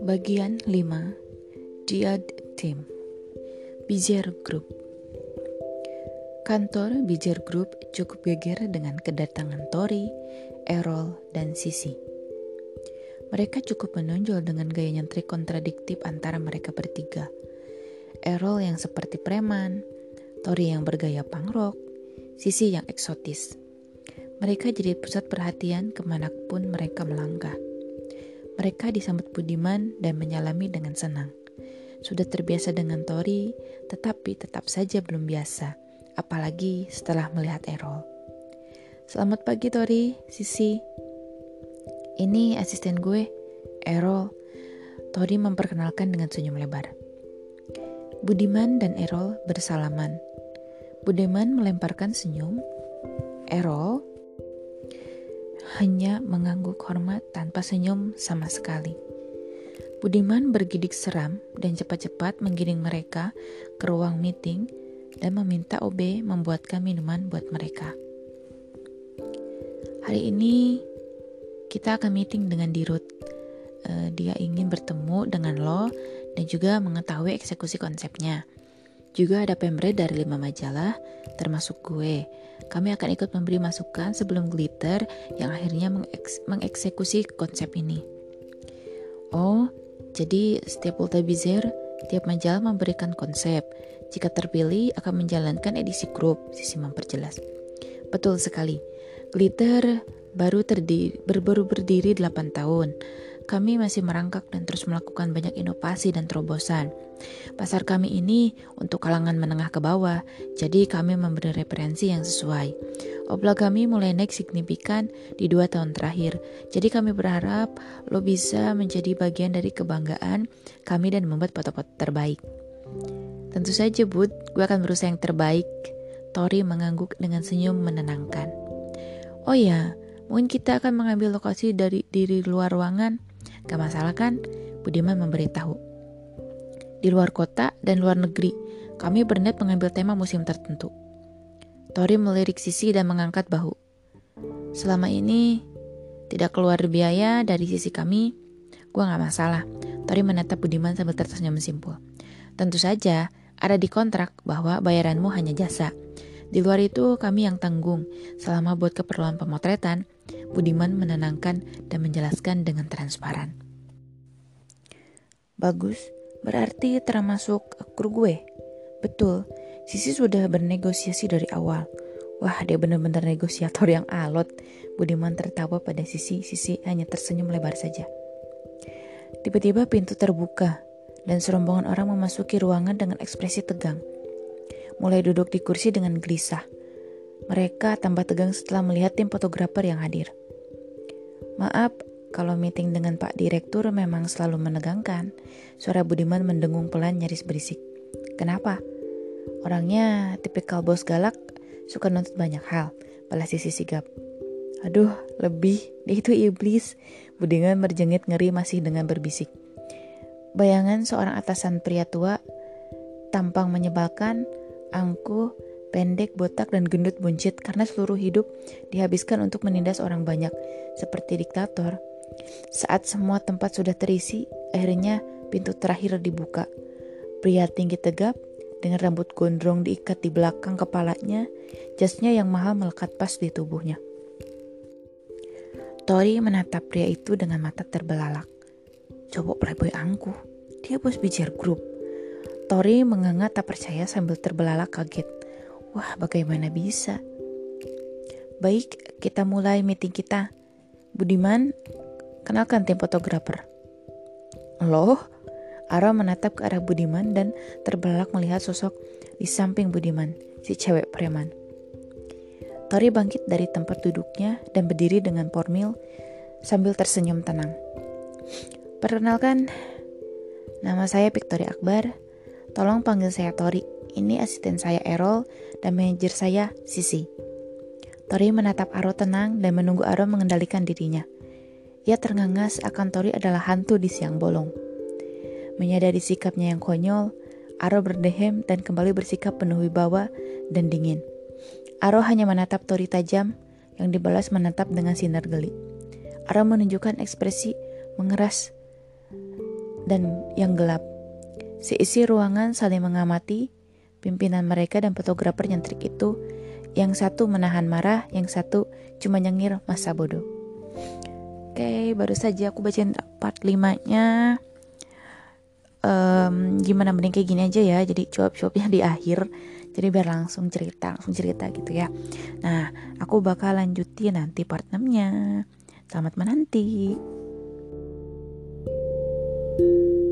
Bagian 5 Diad Team Bijer Group Kantor Bijer Group cukup geger dengan kedatangan Tori, Errol, dan Sisi. Mereka cukup menonjol dengan gaya nyentrik kontradiktif antara mereka bertiga. Errol yang seperti preman, Tori yang bergaya pangrok, Sisi yang eksotis. Mereka jadi pusat perhatian ke mana pun mereka melangkah. Mereka disambut Budiman dan menyalami dengan senang. Sudah terbiasa dengan Tori, tetapi tetap saja belum biasa, apalagi setelah melihat Errol. Selamat pagi Tori, Sisi. Ini asisten gue, Errol. Tori memperkenalkan dengan senyum lebar. Budiman dan Errol bersalaman. Budiman melemparkan senyum. Errol hanya mengangguk hormat tanpa senyum sama sekali. Budiman bergidik seram dan cepat-cepat menggiring mereka ke ruang meeting dan meminta OB membuatkan minuman buat mereka. Hari ini kita akan meeting dengan Dirut. Uh, dia ingin bertemu dengan lo dan juga mengetahui eksekusi konsepnya. Juga ada pemre dari lima majalah, termasuk gue. Kami akan ikut memberi masukan sebelum glitter yang akhirnya mengeks mengeksekusi konsep ini. Oh, jadi setiap Ultabizir, tiap majalah memberikan konsep. Jika terpilih, akan menjalankan edisi grup, Sisi memperjelas. Betul sekali. Glitter baru terdiri, baru berdiri 8 tahun. Kami masih merangkak dan terus melakukan banyak inovasi dan terobosan. Pasar kami ini untuk kalangan menengah ke bawah, jadi kami memberi referensi yang sesuai. Obla kami mulai naik signifikan di dua tahun terakhir, jadi kami berharap lo bisa menjadi bagian dari kebanggaan kami dan membuat foto-foto terbaik. Tentu saja, Bud, gue akan berusaha yang terbaik. Tori mengangguk dengan senyum menenangkan. Oh ya, mungkin kita akan mengambil lokasi dari diri luar ruangan Gak masalah kan? Budiman memberitahu. Di luar kota dan luar negeri, kami berniat mengambil tema musim tertentu. Tori melirik sisi dan mengangkat bahu. Selama ini, tidak keluar biaya dari sisi kami, gua gak masalah. Tori menatap Budiman sambil tersenyum simpul. Tentu saja, ada di kontrak bahwa bayaranmu hanya jasa. Di luar itu kami yang tanggung selama buat keperluan pemotretan, Budiman menenangkan dan menjelaskan dengan transparan. Bagus, berarti termasuk kru gue. Betul, Sisi sudah bernegosiasi dari awal. Wah, dia benar-benar negosiator yang alot. Budiman tertawa pada Sisi, Sisi hanya tersenyum lebar saja. Tiba-tiba pintu terbuka dan serombongan orang memasuki ruangan dengan ekspresi tegang. Mulai duduk di kursi dengan gelisah. Mereka tambah tegang setelah melihat tim fotografer yang hadir. Maaf, kalau meeting dengan Pak Direktur memang selalu menegangkan. Suara Budiman mendengung pelan nyaris berisik. Kenapa? Orangnya tipikal bos galak, suka nuntut banyak hal. Balas sisi sigap. Aduh, lebih. Dia itu iblis. Budiman berjengit ngeri masih dengan berbisik. Bayangan seorang atasan pria tua, tampang menyebalkan, angkuh, pendek, botak, dan gendut buncit karena seluruh hidup dihabiskan untuk menindas orang banyak, seperti diktator. Saat semua tempat sudah terisi, akhirnya pintu terakhir dibuka. Pria tinggi tegap, dengan rambut gondrong diikat di belakang kepalanya, jasnya yang mahal melekat pas di tubuhnya. Tori menatap pria itu dengan mata terbelalak. Coba playboy angkuh, dia bos bijar grup. Tori menganga tak percaya sambil terbelalak kaget. Wah, bagaimana bisa? Baik, kita mulai meeting kita. Budiman, kenalkan tim fotografer. Loh, Ara menatap ke arah Budiman dan terbelalak melihat sosok di samping Budiman, si cewek preman. Tori bangkit dari tempat duduknya dan berdiri dengan formil sambil tersenyum tenang. Perkenalkan, nama saya Victoria Akbar. Tolong panggil saya Tori. Ini asisten saya Errol dan manajer saya Sisi. Tori menatap Aro tenang dan menunggu Aro mengendalikan dirinya. Ia ternganga akan Tori adalah hantu di siang bolong. Menyadari sikapnya yang konyol, Aro berdehem dan kembali bersikap penuh wibawa dan dingin. Aro hanya menatap Tori tajam, yang dibalas menatap dengan sinar geli. Ara menunjukkan ekspresi mengeras dan yang gelap. Seisi ruangan saling mengamati pimpinan mereka dan fotografer nyentrik itu. Yang satu menahan marah, yang satu cuma nyengir masa bodoh. Oke, baru saja aku bacain part 5-nya. Um, gimana mending kayak gini aja ya, jadi cuap-cuapnya di akhir. Jadi biar langsung cerita, langsung cerita gitu ya. Nah, aku bakal lanjutin nanti part 6-nya. Selamat menanti. thank you